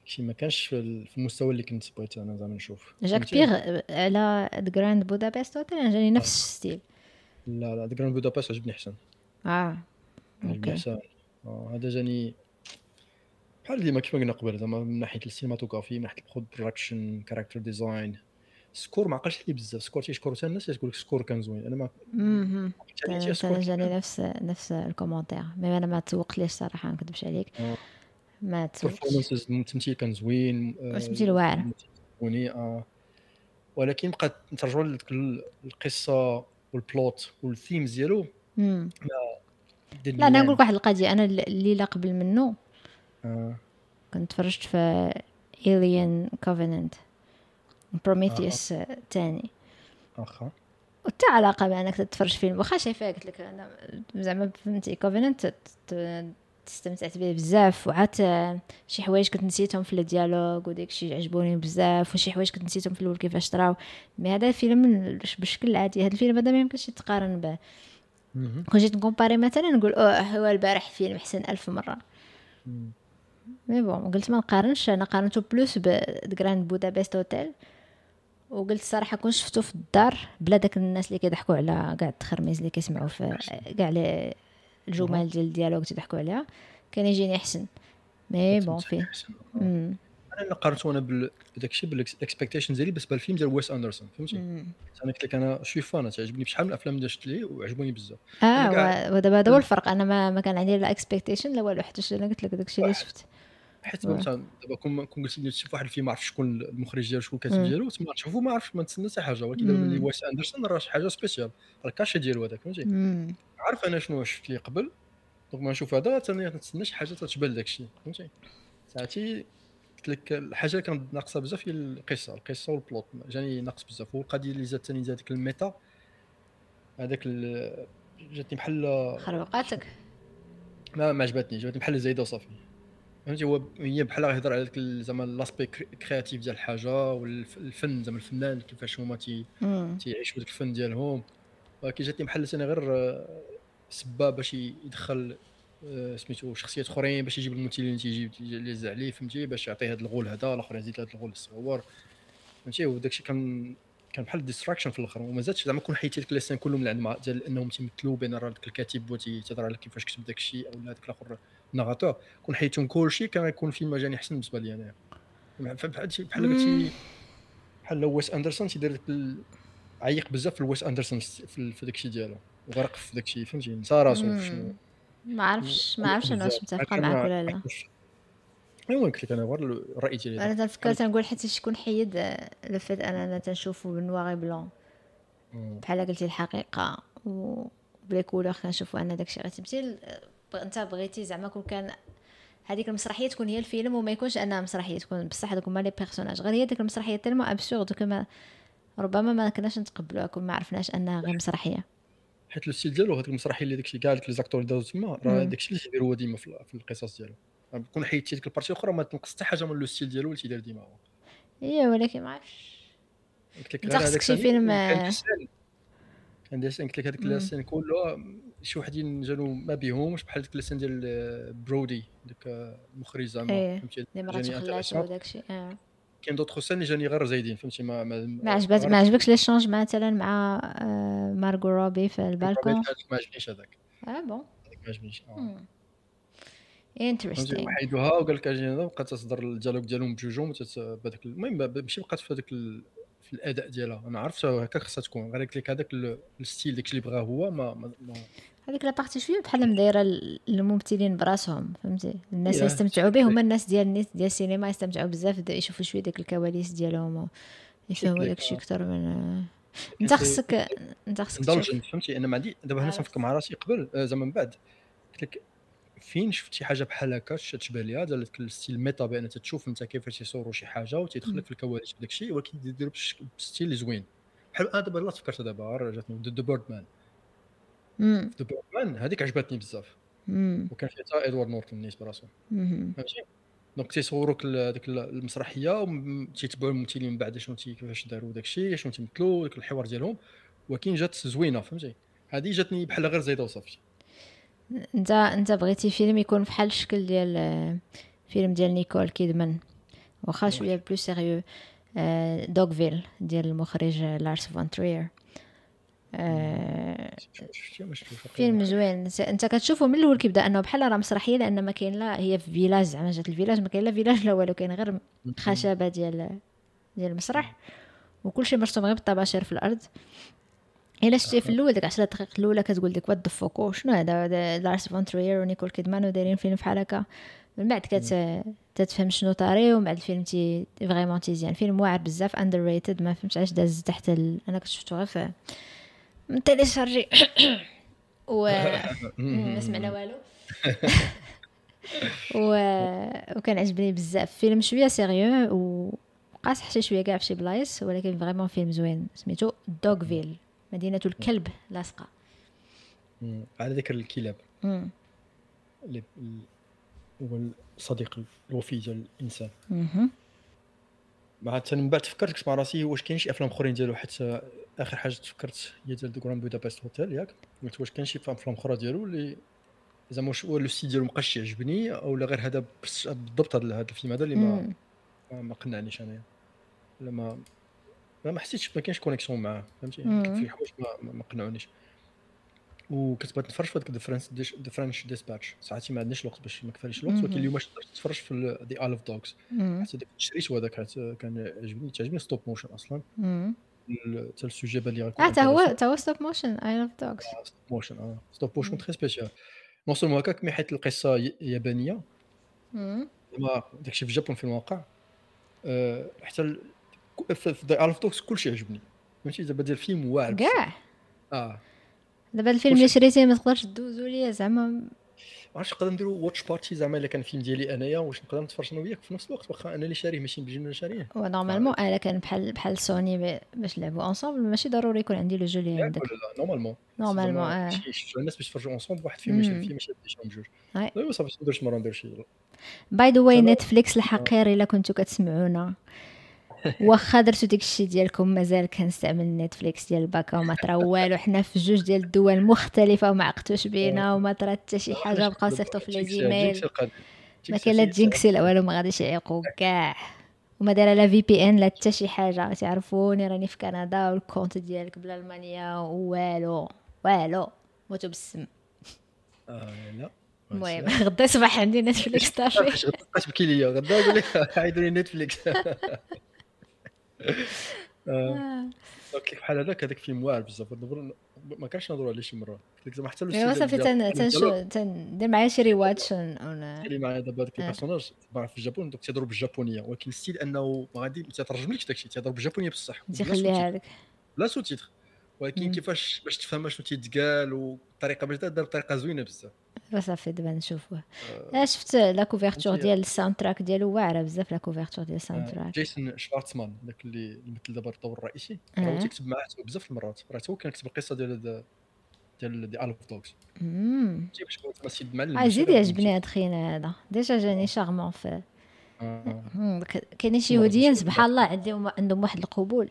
داكشي ما كانش في ال- في المستوى اللي كنت بغيت أنا زعما نشوف.
جاك؟ بيغ على The Grand Budapest أنا جاني نفس ال style.
لا لا The Grand Budapest عجبني
أحسن.
آه
أوكي.
أحسن. آه، هذا جاني بحال ديما كيف ما قلنا قبل زعما من ناحية ال cinematography من ناحية ال production character design score ما عقلش لي بزاف. score تيشكروا حتى الناس تقول لك score كان زوين. أنا ما. حتى
أنا جاني نفس نفس ال commentaire mais أنا ما تسوقت ليش صراحة ما نكذبش عليك.
آه.
ما
performances التمثيل كان زوين آه،
التمثيل واعر.
آه ولكن بقات نترجعوا لديك ال- القصة وال plot وال
themes
ديالو.
لا
أنا.
نقول لك واحد القضية. أنا الليلة قبل منه
آه.
كنت تفرجت في Alien Covenant بروميثيوس الثاني
اخا
وتا علاقة بأنك تتفرج فيلم واخا شايفاه قلت لك أنا زعما فهمتي Covenant استمتعت به بزاف وعاد شي حوايج كنت نسيتهم في ال dialogue وداك الشيء عجبوني بزاف وشي حوايج كنت نسيتهم في الأول كيفاش طراو. mais هذا الفيلم بشكل عادي هذا الفيلم هذا ما يمكنش يتقارن به. كون جيت ن comparer مثلا نقول أوه هو البارح فيلم احسن ألف
مرة.
mais bon قلت ما نقارنش أنا قارنته plus ب Grand Budapest Hotel وقلت الصراحه كون شفتو في الدار بلا داك الناس اللي كيضحكوا على كاع التخرميز اللي كيسمعوا في كاع les- الجمل ديال ال dialogue تيضحكوا عليها. كان يجيني أحسن. mais
bon
فيه.
أنا قارنته أنا بال- بداك الشيء بال expectations ديالي بالنسبة للفيلم ديال ويس أندرسون فهمتي. أنا قلت لك أنا j'suis fan تعجبني بشحال من الأفلام اللي شفت ليه وعجبوني بزاف.
آه ودابا هذا هو الفرق. أنا ما, ما كان عندي لا expectations لا والو حتى أنا قلت لك داكشي اللي
واحد.
شفت.
حيت
واه.
مثلا دابا كون كون قلت لي تشوف واحد الفيلم ما عرفتش شكون المخرج ديالو شكون الكاتب. ديالو تما نشوفو ما عرفتش ما نتسنى حتى حاجة ولكن دابا. اللي ويس أندرسون راه شي حاجة spéciale راه ال cachet ديالو هذاك فهمتي. عارف أنا شنو شفت ليه قبل donc ما نشوف هذا ثاني نتسنى شي حاجة تتشبه لداك الشيء فهمتي ساعتي قلت لك الحاجة اللي كانت ناقصة بزاف هي القصة القصة وال plot جاني ناقص بزاف والقضية اللي زاد ثاني زاد ديك ال meta هذاك جاتني بحال
خربقاتك
ما ما عجبتنيش جاتني بحال زايدة وصافي فهمتي؟ هو هي بحال غيهضر على زعما l'aspect créatif ديال الحاجة والفن زعما الفنان كيفاش هما تي تيعيشوا داك الفن ديالهم. ولكن جاتني بحال ثاني غير آه، سبة باش يدخل آه، سميتو شخصيات أخرين باش يجيب الممثلين تيجي يلز عليه فهمتي؟ باش يعطيه هذا ال rôle هذا الآخر يزيد هذا ال rôle الصغور فهمتي؟ وداك الشيء كان كان بحال distraction في الآخر. وما زادش زعما كون حيدتي ديك les scènes كلهم من عند ديال إنهم تيمثلوا بين راه داك الكاتب هو تيهضر على كيفاش كتب داك الشيء أو هذاك الآخر narrateur كون حيدهم كلشي كان غيكون فيلم جاني احسن بالنسبة لي انايا بحال بحال قلتي بحال ويس اندرسون تيدير عيق بزاف في ويس اندرسون في داك الشيء ديالو وغرق في داك الشيء فهمتي نسى راسو
ما عرفش ما عرفش أنا واش متفقه معاك ولا لا
ايوا قلت لك أنا غير الراي ديالي
أنا تنفكر تنقول حتى كون حيد le fait اننا تنشوفو بال noir et blanc بحال قلتي الحقيقة و ب les couleurs كنشوفو ان داكشي غير تمثيل انت بغيتي زعما كون كان هذيك المسرحية تكون هي الفيلم وما يكونش أنها مسرحية تكون بصح هذوك هما les personnages غير هي ديك المسرحية tellement absurde كما ربما ما كناش نتقبلوها كون ما عرفناش أنها غير مسرحية.
حيت le style ديالو هذيك المسرحية اللي داكشي كاع ديك les acteurs اللي دازو تما راه داكشي اللي تيديرو هو ديما في القصص ديالو. كون حيدتي ديك ال partie الاخرى ما تنقص حتى حاجة من le style ديالو اللي تيدير ديما هو.
إيه ولكن ما عرفتش. انت خصك شي فيلم
كان قلت لك هذيك la scène كله شي وحدين جانو ما بيهمش بحال ديك ديال برودي ديك المخرج زعما
فهمتي اللي مراتو خلاتو وداك الشيء آه
كاين d'autres scènes اللي جاني غير زايدين فهمتي
ما ما ما عجبك ما عجبكش l'échange مثلا مع آه، مارغو روبي في البالكون؟ ما
عجبنيش هذاك.
آه bon
ما عجبنيش
interesting
وحيدوها وقال لك أجي بقات تصدر ال dialogue ديالهم بجوجهم بهذاك المهم ماشي بقات في هذاك في الأداء ديالها. أنا عرفت هكا خصها تكون غير قلت لك هذاك ال style داكشي اللي بغاه هو ما, ما, ما
هذيك la partie شوية بحال مدايره الممثلين براسهم فهمتي؟ الناس يستمتعوا به هما الناس ديال الناس ديال السينما يستمتعوا بزاف يشوفوا شوية ديك الكواليس ديالهم يفهموا داكشي أكثر من أنت خصك أنت خصك
فهمتي أنا ما عندي دابا هنا تنفكر مع راسي قبل آه، زعما من بعد قلت لك فين شفتي حاجة بحال هكا؟ تشبه ليها؟ ديال ال style méta بأن تشوف أنت كيفاش يصوروا شي حاجة وتيدخلك في الكواليس وداك الشيء ولكن يديروا ب style زوين. بحال أنا دابا لا تفكرت دابا جاتني The Birdman The Birdman هذيك عجبتني بزاف. وكان فيها حتى إدوارد نورتون نيت براسو فهمتي؟ donc تيصوروك ديك المسرحية وتيتبعوا الممثلين من بعد شنو كيفاش داروا داك الشيء شنو تمثلوا الحوار ديالهم. ولكن جات زوينة فهمتي؟ هذه جاتني بحال غير زايدة وصافي.
انت انت بغيتي فيلم يكون بحال الشكل ديال فيلم ديال نيكول كيدمان. واخا شوية plus sérieux. Dogville ديال المخرج لارس فون ترير فيلم زوين. انت كتشوفه من الأول كيبدا أنه بحال راه مسرحية لأن ما كاين لا هي في village زعما جات ال village ما كاين لا village لا والو كاين غير خشبة ديال ديال المسرح. وكلشي مرسوم غير بالطباشير في الأرض. إلا شتي في الأول ديك 10 دقائق الأولى كتقول لك what the شنو هذا؟ لارس فون تريير ونيكول كيدمان ودايرين فيلم بحال هكا. من بعد كت تتفهم شنو طاري ومن بعد الفيلم تي vraiment تيزيان فيلم واعر بزاف underrated ما فهمتش علاش داز تحت ال... أنا كنت شفتو غير في téléchargé و ما سمعنا والو. و... وكان عجبني بزاف. فيلم شوية sérieux وقاص حتى شوية كاع في شي بلايص ولكن vraiment فيلم زوين. سميتو Dogville مدينة الكلب لاصقة.
على ذكر الكلاب. هو الصديق الوفي ديال الإنسان. مع من بعد فكرت مع راسي واش كاين شي أفلام أخرين ديالو حتى آخر حاجة تفكرت هي ديال Grand Budapest Hotel ياك؟ قلت واش كاين شي افلام أخرى ديالو اللي زعما واش le style ديالو مابقاش يعجبني أو لا غير هذا بالضبط هذا الفيلم هذا اللي ما ما قنعنيش انايا ما ما حسيتش ما كاينش connexion معاه فهمتي؟ في حوايج ما, ما قنعونيش وكنت بغيت نتفرج في هذاك The French Dispatch ساعتي ما عندناش الوقت باش ما كفاليش الوقت ولكن اليوم تقدر تتفرج في The Isle of Dogs حتى شريت هذاك كان عجبني تعجبني stop motion أصلا. حتى ال sujet بان لي
آه تا هو تا هو stop motion I love dogs
stop motion آه stop motion très spécial non seulement هكاك mais حيت القصة يابانيه زعما داكشي في ال Japon في الواقع حتى في ال Fox كلشي عجبني فهمتي دابا ديال الفيلم واعر
كاع
آه
دابا الفيلم اللي شريتيه ما تقدرش دوزو ليا زعما
عرفتش نقدر نديرو watch party زعما إلا كان فيلم ديالي أنايا واش نقدر نتفرج أنا وياك في نفس الوقت؟ واخا أنا اللي شاريه ماشي بجوجنا شاريه.
و normalement إلا كان بحال بحال سوني باش نلعبوا ensemble ماشي ضروري يكون عندي le jeu اللي عندك.
normalement
normalement آه.
الناس باش يتفرجوا ensemble واحد فيلم ماشي فيه ماشي بجوج ايوا صافي ندير مره ندير شي
by the way Netflix الحقير إلا كنتو كتسمعونا. واخا درتو ديك الشيء ديالكم مازال كنستعمل Netflix ديال باكا وما طرا والو. حنا في جوج ديال الدول مختلفة وما عقتوش بينا وما طرا حتى شي حاجة بقاو صيفطوا في les e-mails ما كاين لا جينكسي لا والو ما غاديش يعيقوا كاع. وما دايره لا VPN لا حتى شي حاجة. تعرفوني راني في كندا وال compte ديالك بلا ألمانيا والو والو. موتو بالسم.
آه لا.
المهم غدا صباح عندي Netflix صافي.
غدا تبكي ليا. غدا نقول لك عيدوا لي Netflix. آه. كيف بحال هذاك هذاك فيلم واعر بزاف. ما كانش نهضروا عليه شي مرة. قلت لك زعما حتى
أيوا صافي تنشو تندير معايا شي rewatch اللي
معايا دابا هذاك ال personnages في ال Japon تيهضروا بالجابونية. ولكن ال style أنه ما غادي ما تيترجملكش داكشي. تيهضر بالجابونية بصح.
تيخليها لك
les sous-titres ولكن كيفاش باش تفهم شنو تيتقال والطريقة باش دار بطريقه زوينة بزاف.
صافي دابا نشوفوه آه شفت la couverture ديال ال soundtrack ديالو واعره بزاف la couverture ديال ال soundtrack
جيسون شوارتزمان داك اللي مثل دابا الدور الرئيسي راه تيكتب معاه بزاف المرات راه هو كان كتب القصة ديال ديال Isle of Dogs سيد معلم
زيد يعجبني هاد خينا هذا ديجا جاني charmant في كاينين شي يهوديين سبحان الله عندهم عندهم واحد القبول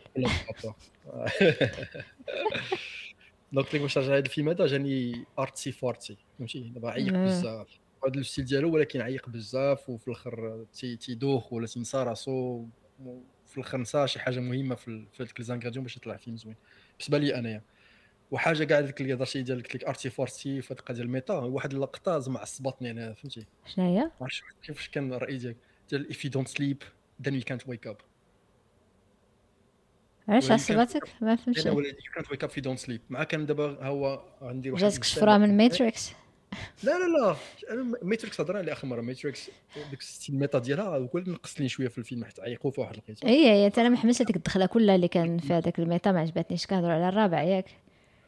donc ليك باش نرجع لهذا الفيلم هذا جاني artsy-fartsy فهمتي دابا عيق بزاف هذا ال style ديالو ولكن عيق بزاف وفي الآخر تيدوخ ولا تينسى راسو في الآخر نسى شي حاجة مهمه في هذيك les ingrédients باش يطلع فيلم زوين بالنسبة لي انايا وحاجه كاع ديك اللي هضرتي ديال قلت لك arty-farty في القضية ديال ال meta واحد اللقطه زعما عصبتني أنا فهمتي
شنو هي؟
ما عرفتش كيفاش كان الراي ديالك ديال if you don't sleep then you can't wake up
علاش عصبتك ما فهمتش
أنا ولدي كانت ويك اب في دون سليب مع كان دابا هو عندي
واحد جاتك شفرة من ماتريكس
لا لا لا. أنا ماتريكس هضرنا على آخر مرة. ماتريكس ديك الميتا ديالها هو اللي نقصني شوية في الفيلم حتى عيقوا في واحد الوقيته
اي هي أنا ما حملتش هذيك الدخلة كلها اللي كان في هذاك الميتا ما عجبتنيش. كنهضروا على الرابع ياك.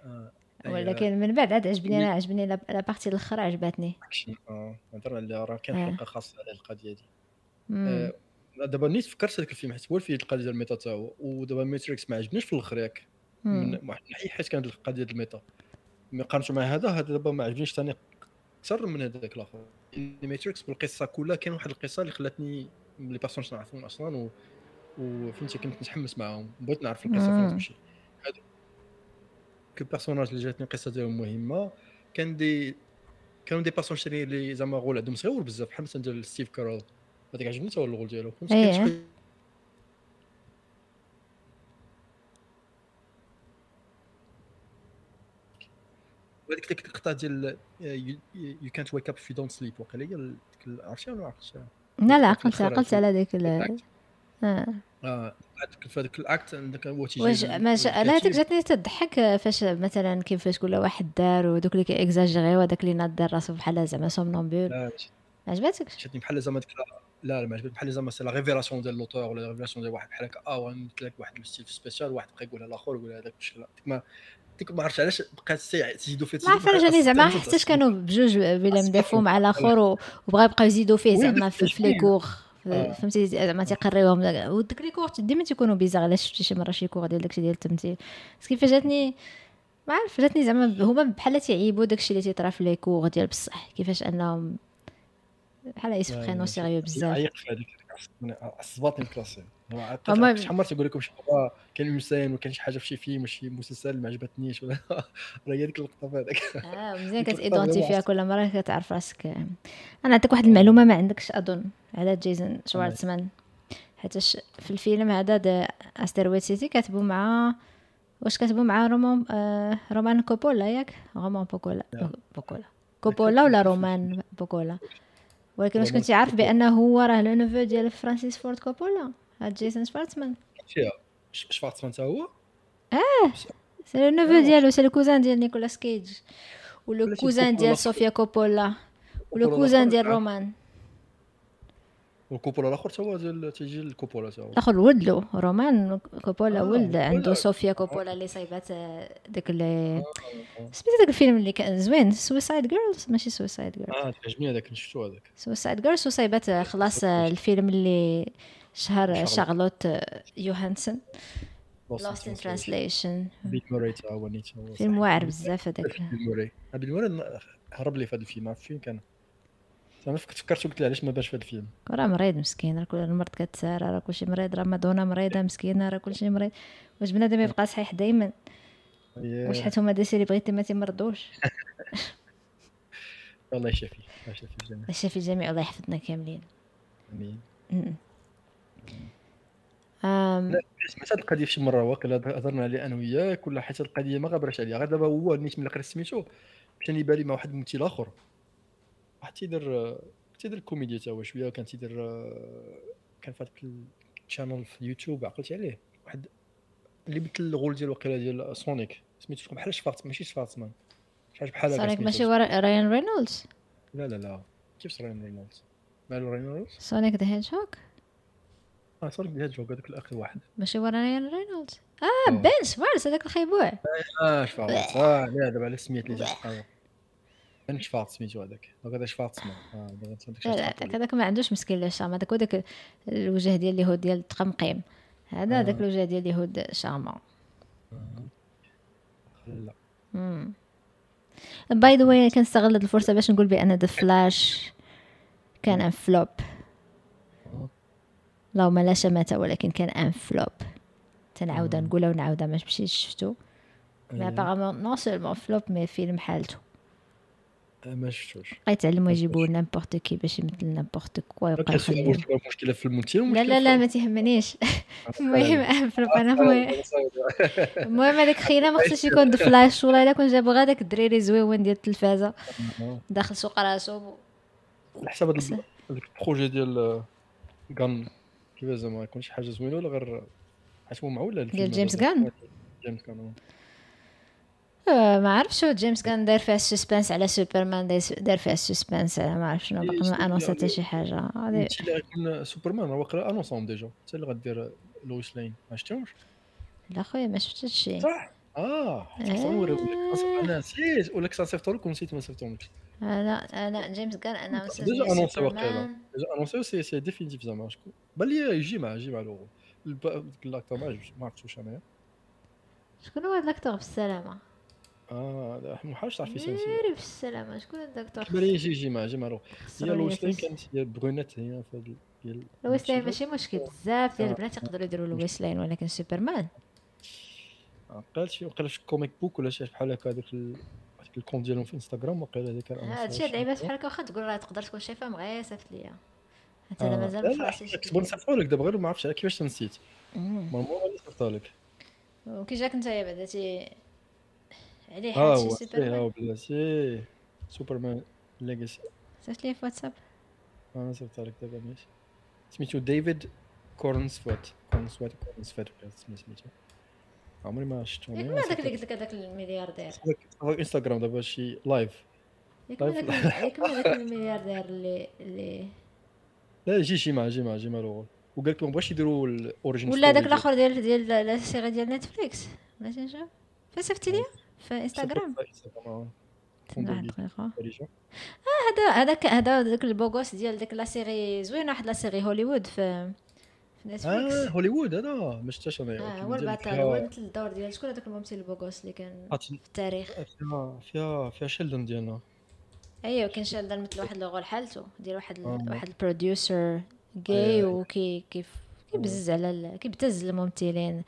آه. ولكن من بعد عاد عجبني أنا عجبني لا بارتي الأخرى عجبتني.
آه هضرنا على راه كان حلقة خاصة على القضية دي. دابا نيت فكرت هذاك الفيلم حيت هو الفيلم القضية ديال ال meta تا هو ودابا Matrix ما عجبنيش في الآخر ياك من واحد الناحية حيت كانت القضية ديال ال meta. mais قارنته مع هذا هذا دابا ما عجبنيش ثاني أكثر من هذاك الآخر. Matrix بالقصة كلها كاين واحد القصة اللي خلاتني les personnages نعرفهم أصلا و وفهمتي كنت متحمس معاهم. بغيت نعرف القصة فين تمشي. هادو ال personnages اللي جاتني القصة ديالهم مهمة كان دي كانوا des personnages اللي زعما rôle عندهم صغيور بزاف بحال مثلا ديال ستيف كاريل. هذاك عجبني حتى هو ال rôle ديالو.
إيه.
وهذيك ديك اللقطه ديال يو كانت ويك اب في دونت سليب وقيلا هي عرفتيها ولا عرفتيها
لا لا عقلت عقلت على ذاك
آه. آه في هذاك ال acte عندك هو تيجي
واش ما جا... لا هذيك جاتني تضحك فاش مثلا كيفاش كل واحد دار ودوك اللي كيكزاجيري وهذاك اللي ناض دار راسو بحال زعما somnambule ما عجبتك؟
جاتني بحال زعما ديك لا لا ما عجبني بحال زعما سي لا ريفيراسيون ديال لوتور ولا لا ريفيراسيون ديال واحد بحال هكا آه غنمثل لك واحد الستيل سبيسيال واحد بقى يقولها الآخر يقول هذاك ديك ما ديك ما عرفتش علاش بقات تزيدوا فيه
ما عرفت يعني زعما حتىش كانوا بجوج بلا مدافعوا مع الآخر وبغا يبقاو يزيدوا فيه زعما في لي كور فهمتي زعما تيقريوهم. وديك لي كور ديما تيكونوا بيزار علاش شفتي شي مرة شي كور ديال داكشي ديال التمثيل؟ بس كيفاش جاتني ما عرف جاتني زعما هما بحال تيعيبوا داكشي اللي تيطرا في لي كور ديال بصح. كيفاش أنهم بحال يسبخينو سيريو بزاف.
عيق في هذيك عصباتني الكلاسي شحال مره تقول لكم شي مره كان انسان وكان شي حاجة في شي فيلم شي مسلسل ما عجبتنيش ولا راه هي ديك اللقطة في هذاك.
آه مزيان كتيدونتيفيها كل مرة كتعرف راسك. أنا نعطيك واحد المعلومة ما عندكش أظن على جيسون شوارتزمان. حيتاش في الفيلم هذا Asteroid City كاتبوا مع واش كاتبوا مع رومان آه رومان كوبولا ياك؟ رومان بوكولا. بوكولا. كوبولا ولا رومان بوكولا؟ ولكن واش كنتي عارف بأنه هو راه le neveu ديال فرانسيس فورد كوبولا؟ هاد جيسون شفارتمان
شفارتمان حتى هو؟
آه c'est le neveu ديالو c'est le cousin ديال نيكولاس كيج و le cousin ديال صوفيا كوبولا و le cousin ديال رومان.
والكوبولا الآخر تا هو تيجي الكوبولا تا هو
الآخر ولد له رومان كوبولا
آه،
ولد عنده. صوفيا كوبولا اللي صايبات آه، داك اللي
آه.
سميتو داك الفيلم اللي كان زوين Suicide Girls ماشي Suicide Girls
آه تعجبني هذاك شفتو هذاك.
Suicide Girls وصايبات آه، خلاص آه، الفيلم اللي شهر سكارليت. آه، يوهانسون Lost in Translation
بيل موري تا هو
فيلم واعر بزاف هذاك.
آه، بيل موري هرب لي في هذا الفيلم عرفت فين كان؟ أنا فكرت قلت علاش ما باش في هذا الفيلم؟
راه مريض مسكين راه كل المرض كتسارى راه كلشي مريض. راه مادونا مريضة مسكينة راه كلشي مريض. واش بنادم يبقى صحيح دائما واش حيت هما des célébrités ما تيمرضوش
الله يشافي الله يشافي الجميع
الله يشافي الجميع. الله يحفظنا كاملين.
آمين. سمعت هذه القضية شي مرة واقيلا هضرنا عليها أنا وياك ولا حيت القضية ما غبرش عليها. غير دابا هو نيت ملي قريت سميتو؟ مشى لي بالي مع واحد الممثل آخر. واحد تيدير تيدير كوميديا تا هو شوية كان تيدير كان في هذاك ال channel في اليوتيوب عقلتي عليه واحد اللي مثل ال rôle ديال واقيلا ديال Sonic سميتو بحال شفارت ماشي شفارتمان شي حاجة بحال هكا Sonic.
ماشي ورا رايان رينولدز
لا لا لا. كيف رايان رينولدز مالو رايان رينولدز
Sonic the Hedgehog
آه Sonic the Hedgehog هذاك الآخر واحد.
ماشي ورا رايان رينولدز آه
آه.
بن شفارتز هذاك الخيبوع
آه شفارت آه لا دابا على سميت لي جا أنا شفارت سميتو هذاك donc هذا شفارت دابا تصدق
لا لا هذاك هذاك ما عندوش مسكين la charme هذاك هو داك الوجه ديال اليهود ديال التقمقيم. هذا
آه.
داك الوجه ديال اليهود شامع
لا.
by the way كنستغل هاد الفرصة باش نقول بأن The Flash كان un flop. اللهم لا شماتة ولكن كان un flop. تنعاودها نقولها ونعاودها ما مشيتش شفتو؟
mais.
apparemment non seulement flop mais فيلم حالته.
آه، ما شفتوش
يتعلموا يجيبوا n'importe qui باش يمثل n'importe quoi يبقى
كاين
يخليه
مشكله في الممثل
لا لا لا ما تيهمنيش المهم flop أنا المهم هذاك خينا ما خصوش يكون The Flash والله الا كون جابوا غير داك الدريري زويون ديال التلفازه داخل سوق راسو
على حساب هذاك ال projet ديال كان كيفاش زعما يكون شي حاجة زوينه ولا غير حيت هو معول
ديال جيمس. غان؟
جيمس
غان ما عرفتش شو جيمس غان دار فيها ال suspense على سوبرمان دار فيها ال suspense على ما عرفتش شنو
إيه،
باقي ما
شنو
انونسات حتى؟ شي حاجة. هذه
اللي غيكون سوبرمان هو واقيلا انونسون déjà. حتى اللي غدير لويس لين ما شفتوش؟
لا خويا ما شفتش هادشي
صح؟ آه نوريك أنا نسيت ولا كنت صيفطو لك ونسيت ما صيفطهملكش
أنا أنا جيمس غان أنا
déjà annoncé واقيلا déjà annoncé c'est c'est définitif زعما شكون بان لي يجي معاه يجي مع le rôle l'acteur ما عرفتوش انايا
شكون هو هاد l'acteur بالسلامة؟
آه لا ما حاولش تعرفي سنسي
ناري بالسلامه شكون هاد l'acteur
بان لي يجي يجي معاه يجي مع
le
rôle هي
فلوس.
كانت هي brunette هي في ديال
لويس لين ماشي مشكل بزاف ديال
آه.
البنات يقدروا يديروا لويس لين ولكن سوبرمان.
قالت شي وقيلا شي كوميك بوك ولا شي بحال هكا هذاك ال- هذاك الكونت ديالهم في انستغرام وقيلا هذاك كان
هادشي هاد اللعيبات بحال هكا واخا تقول راه تقدر تكون شايفهم غير صيفط ليا. حتى أنا
آه.
مازال راسي شي
كنت نصيفطو لك دابا غير ما عرفتش كيفاش تنسيت
مم.
مورمون غادي نصيفطها لك.
وكي جاك نتايا بعدا تي عليه حال
هو
شي سوبرمان
بلاتي سوبرمان ليجاسي
صيفط ليا في واتساب
أنا صيفطها لك دابا ماشي سميتو ديفيد كورنسوات كورنسوات كورنسوات سميتو عمري ما شفتو
ما داك اللي قلت لك هذاك الملياردير
انستغرام دابا شي لايف
ياك ما. داك الملياردير اللي اللي
لا جي جي مع جي مع جي مع لوغو وقال لك ما بغاش يديروا الاوريجين
ولا داك الآخر ديال ديال سيري ديال نتفليكس بلاتي نشوف فين صيفطتي ليا في انستغرام واحد الدقيقه هذا هذاك هذا داك البوغوس ديال ديك لا سيري زوينه واحد لا سيري هوليوود في نتفليكس.
آه هوليوود هذا ما شفتهاش
أنا
آه
هو البطل هو مثل الدور ديال شكون هذاك الممثل ال beau gosse اللي كان
عرفت-
في التاريخ؟
فيها فيها فيها شيلدن ديالنا.
أيوه كان شادر مثل واحد le rôle لحالته ديال واحد
آه.
واحد ال producer
جاي.
وكي كيف كيبزز على كيبتز الممثلين.
آه.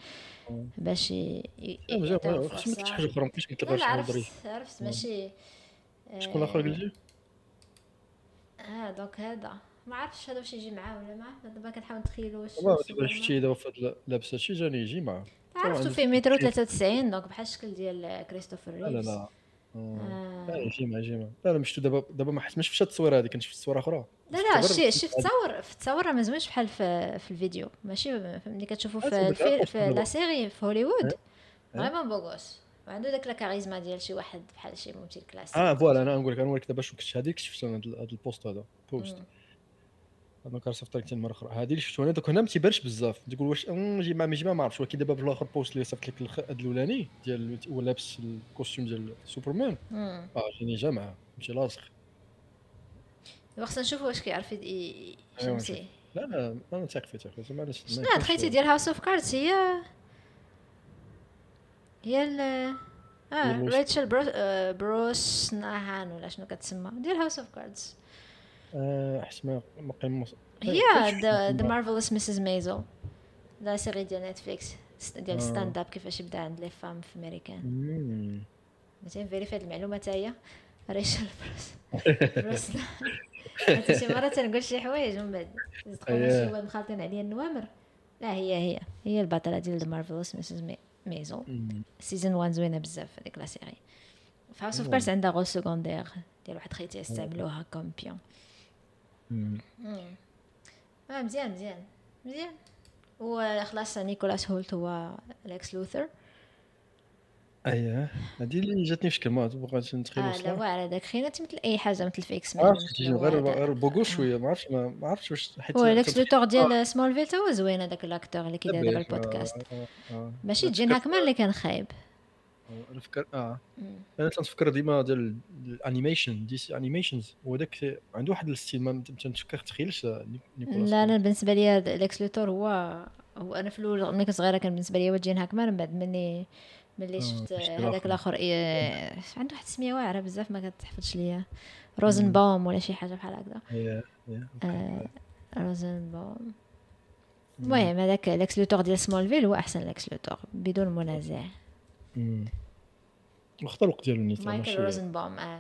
باش ي- ي-
لا، مزيان،
يعطيهم
خصني
فرصة.
شي حاجة أخرى مابقيتش قلت لك
لا عرفت عرفت ماشي
شكون الآخر قلتي
آه donc هذا ما عرفتش هذا واش يجي معاه ولا ما دابا كنحاول نتخيلو واش
والله دابا. شفتي دابا في هاد لابس هادشي جاني يجي معاه
عرفتو
عنده
في مترو
كيف.
93 donc بحال الشكل ديال كريستوفر ريفز
لا آه. لا
آه.
معاه يجي معاه لا لا مشتو دابا دابا ما شفتش هاد التصويره كنت شفت صوره أخرى.
لا لا
شفت
شي شي في التصاور في التصاور راه ما زوينش بحال في في الفيديو. ماشي ملي كتشوفو في في
أنا la
série في هوليوود.
vraiment
beau gosse وعنده داك لا كاريزما ديال شي واحد بحال شي ممثل كلاسيك.
آه voilà أنا نقول لك أنا نقول لك دابا شو كنت هذيك شفت أنا هاد ال post هذا post. صيفط لك مرة أخرى. هذه اللي شفتو أنا donc هنا ما تيبانش بزاف. تقول واش جي ما جي ما عرفتش. ولكن دابا في الآخر post اللي صيفط لك الأولاني ديال هو لابس ال costume ديال سوبرمان. آه جاني جا معاه ماشي لاصق.
دابا خصنا نشوفوا واش كيعرف يد- ي-
أيوا
يشمسي
لا لا أنا تاق فيه تاق فيه علاش
شنو هاد خيتي ديال House of Cards هي هي ال
آه؟
ريتشل برو... بروس ناهان ولا شنو كتسمى. ديال هاوس اوف كاردز
حيت ما ما قيم
هي ذا
شفتها؟
مارفلوس مسز ميزل لا سيري ديال نتفليكس ديال
آه.
ستاند اب كيفاش يبدا عند لي فام في امريكان. مثلا فيري هاد المعلومة تا هي ريتشل بروس بروس حتى شي مرات تنقول شي حوايج ومن بعد تقول
أييه.
شي واحد مخالطين عليا النوامر لا هي هي هي البطلة ديال The Marvelous Mrs.
Maisel.
saison 1 زوينة بزاف هذيك la série في House
of.
Cards عندها rôle secondaire ديال واحد خيتي يستعملوها comme pion
مم.
آه مزيان مزيان مزيان. وخلاص نيكولاس هولت هو ليكس لوثر.
اييه هذه اللي جاتني في شكل ما بغيت نتخيل
آه لا واعر هذاك خينا تمثل أي حاجة مثل في إكس
ما
مان
غير غير beau gosse شوية ما عرفتش ما عرفتش واش حيت
هو
ليكس
لوثر ديال سمولفيل هو زوين هذاك l'acteur اللي كيدير دابا
آه،
البودكاست.
آه، آه.
ماشي جين هاكمان اللي كان خايب.
آه، أنا فكر آه.
مم.
أنا تنفكر ديما ديال ال animation DC animations هو داك عنده واحد ال style ما تنفكر تخيلش نيكولاس
لا أنا بالنسبة لي ليكس لوثر هو هو أنا في الأول ملي كنت صغيرة كان بالنسبة لي هو جين هاكمان من بعد ملي ملي
آه،
شفت هذاك
الآخر.
الآخر إيه، عنده واحد السمية واعرة بزاف ما كتحفظش ليا. روزنباوم ولا شي حاجة بحال هكذا.
هي
آه، روزنباوم المهم هذاك الاكس لوتور ديال سمول فيل هو أحسن الاكس لوتور بدون منازع.
مم. واخد الوقت ديالو نيت
مايكل
ماشي.
روزنباوم
آه.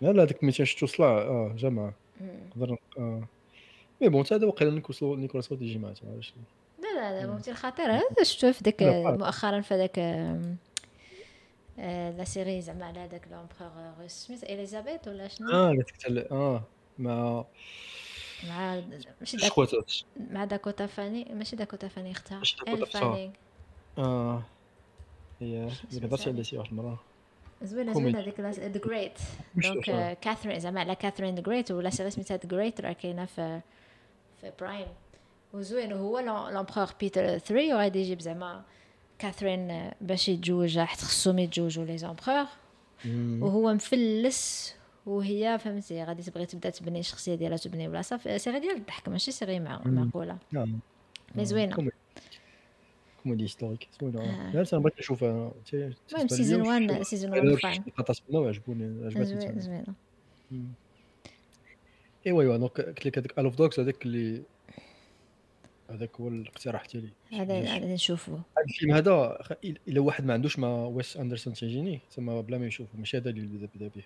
لا لا ديك 200 شفتو صلاع آه جامعه
مم.
نقدر آه. مي بون تا هذا وقيلا نيكولاس نيكولاس هولت يجي معاه علاش
لا؟ لا لا ممثل خطير هذا شفتوه في داك
لا، عارف.
مؤخرا في داك آم، آه، la série زعما على هذاك l'empereur روس سميت إليزابيث ولا شنو؟
آه قلت لك تال- آه مع
مع ماشي داك مع Dakota Fanning ماشي Dakota Fanning اختها
آه. هي
سالي.
على شي واحد المره
زوينه. زوينه هذيك The
Great
donc كاثرين زعما على كاثرين The Great ولا la série سميتها The Great راه كاينة في في Prime وزوين وهو l'empereur بيتر 3 وغادي يجيب زعما كاثرين باش يتزوجها حيت خصهم يتزوجوا les empereurs
مم.
وهو مفلس وهي فهمتي غادي تبغي تبدا تبني الشخصية ديالها تبني بلاصه série ديال الضحك ماشي
série.
معقولة.
نعم.
mais
زوينة. comédie historique زوينه. لا أنا بغيت نشوفها
المهم saison 1 saison 1 فاين
قطعت وعجبوني عجبتني
زوينه.
ايوا ايوا donc قلت لك هذاك Isle of Dogs هذاك اللي هذاك هو الاقتراح ديالي
هذا هذا نشوفو
هذا الفيلم هذا الا واحد ما عندوش ما ويس اندرسون تيجيني تما بلا ما يشوفه ماشي هذا اللي بدا بدا به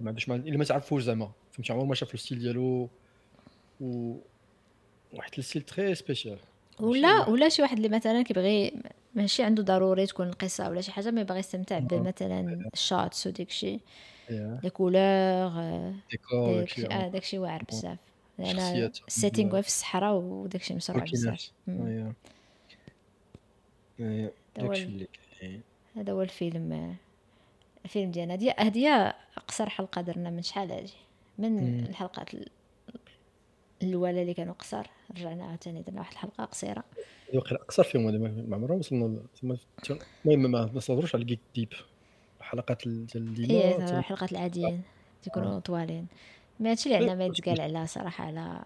ما عندوش ما الا ما تعرفوش زعما فهمتي عمر ما شاف ال style ديالو و واحد ال style très spécial
ولا ولا شي واحد اللي مثلا كيبغي ماشي عنده ضروري تكون القصة ولا شي حاجة ما باغي يستمتع بمثلا ال shots وديك الشيء les couleurs
آه
داكشي واعر بزاف. لأن.
ال
setting في الصحراء وداكشي مسرع بزاف. هذا هو الفيلم آه، الفيلم ديالنا. هادي هادي أقصر حلقة درنا من شحال هادي من. الحلقات ال- الاولى اللي كانوا قصار. رجعنا عاوتاني درنا واحد الحلقة قصيرة.
واقيلا اقصر فيهم هذا ما ما عمرنا وصلنا المهم ما نصدروش على الجيك ديب الحلقات ال- ديال ديما
الحلقات العاديين تيكونوا طوالين. مي هادشي اللي عندنا ما يتقال على صراحة على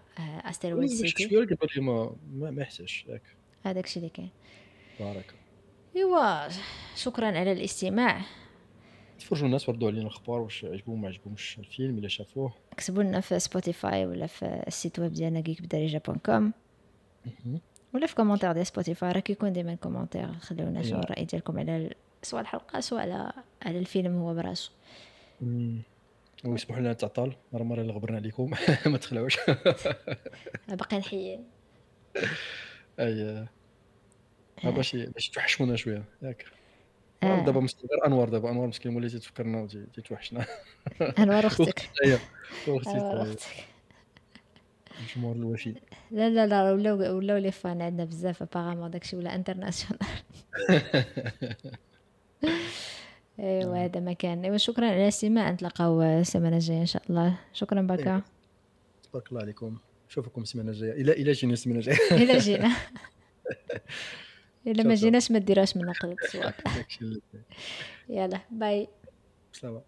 استيرويد
شي
سيتي
شوية ما ما ما يحتاجش ياك
هذاك الشيء اللي كاين.
بارك
إيوا شكرا على الاستماع.
تفرجوا الناس وردوا علينا الأخبار واش عجبهم ما عجبهمش الفيلم إلا شافوه.
كتبوا لنا في سبوتيفاي ولا في السيت ويب ديالنا geek بدارجه بوان كوم. ولا في كومنتير ديال سبوتيفاي راه كيكون ديما كومنتير خليونا شنو. الرأي ديالكم على سواء الحلقة سواء على على الفيلم هو براسو.
ويسمحوا لنا تعطل. مرة مرة اللي غبرنا عليكم. ما تخلعوش.
باقي نحيي
أي. آه، باش باش توحشونا شوية. ياك.
آه.
دابا مسكين غير أنوار دابا أنوار مسكين مولي تفكرنا وتيتوحشنا أنوار
أختك.
أنوار
أختك.
الجمهور الوفي
لا لا لا ولاو ولاو لي فان عندنا بزاف ابارامون داكشي ولا انترناسيونال أيوا هذا ما كان أيوا شكرا على الاستماع. نتلاقاو السيمانه الجاية إن شاء الله. شكرا بكا
تبارك الله عليكم. نشوفكم السيمانه الجاية. الا الا جينا السيمانه الجاية.
الا جينا. إلا ما جيناش ما ديرهاش من
اللي
يلا باي.
سلام.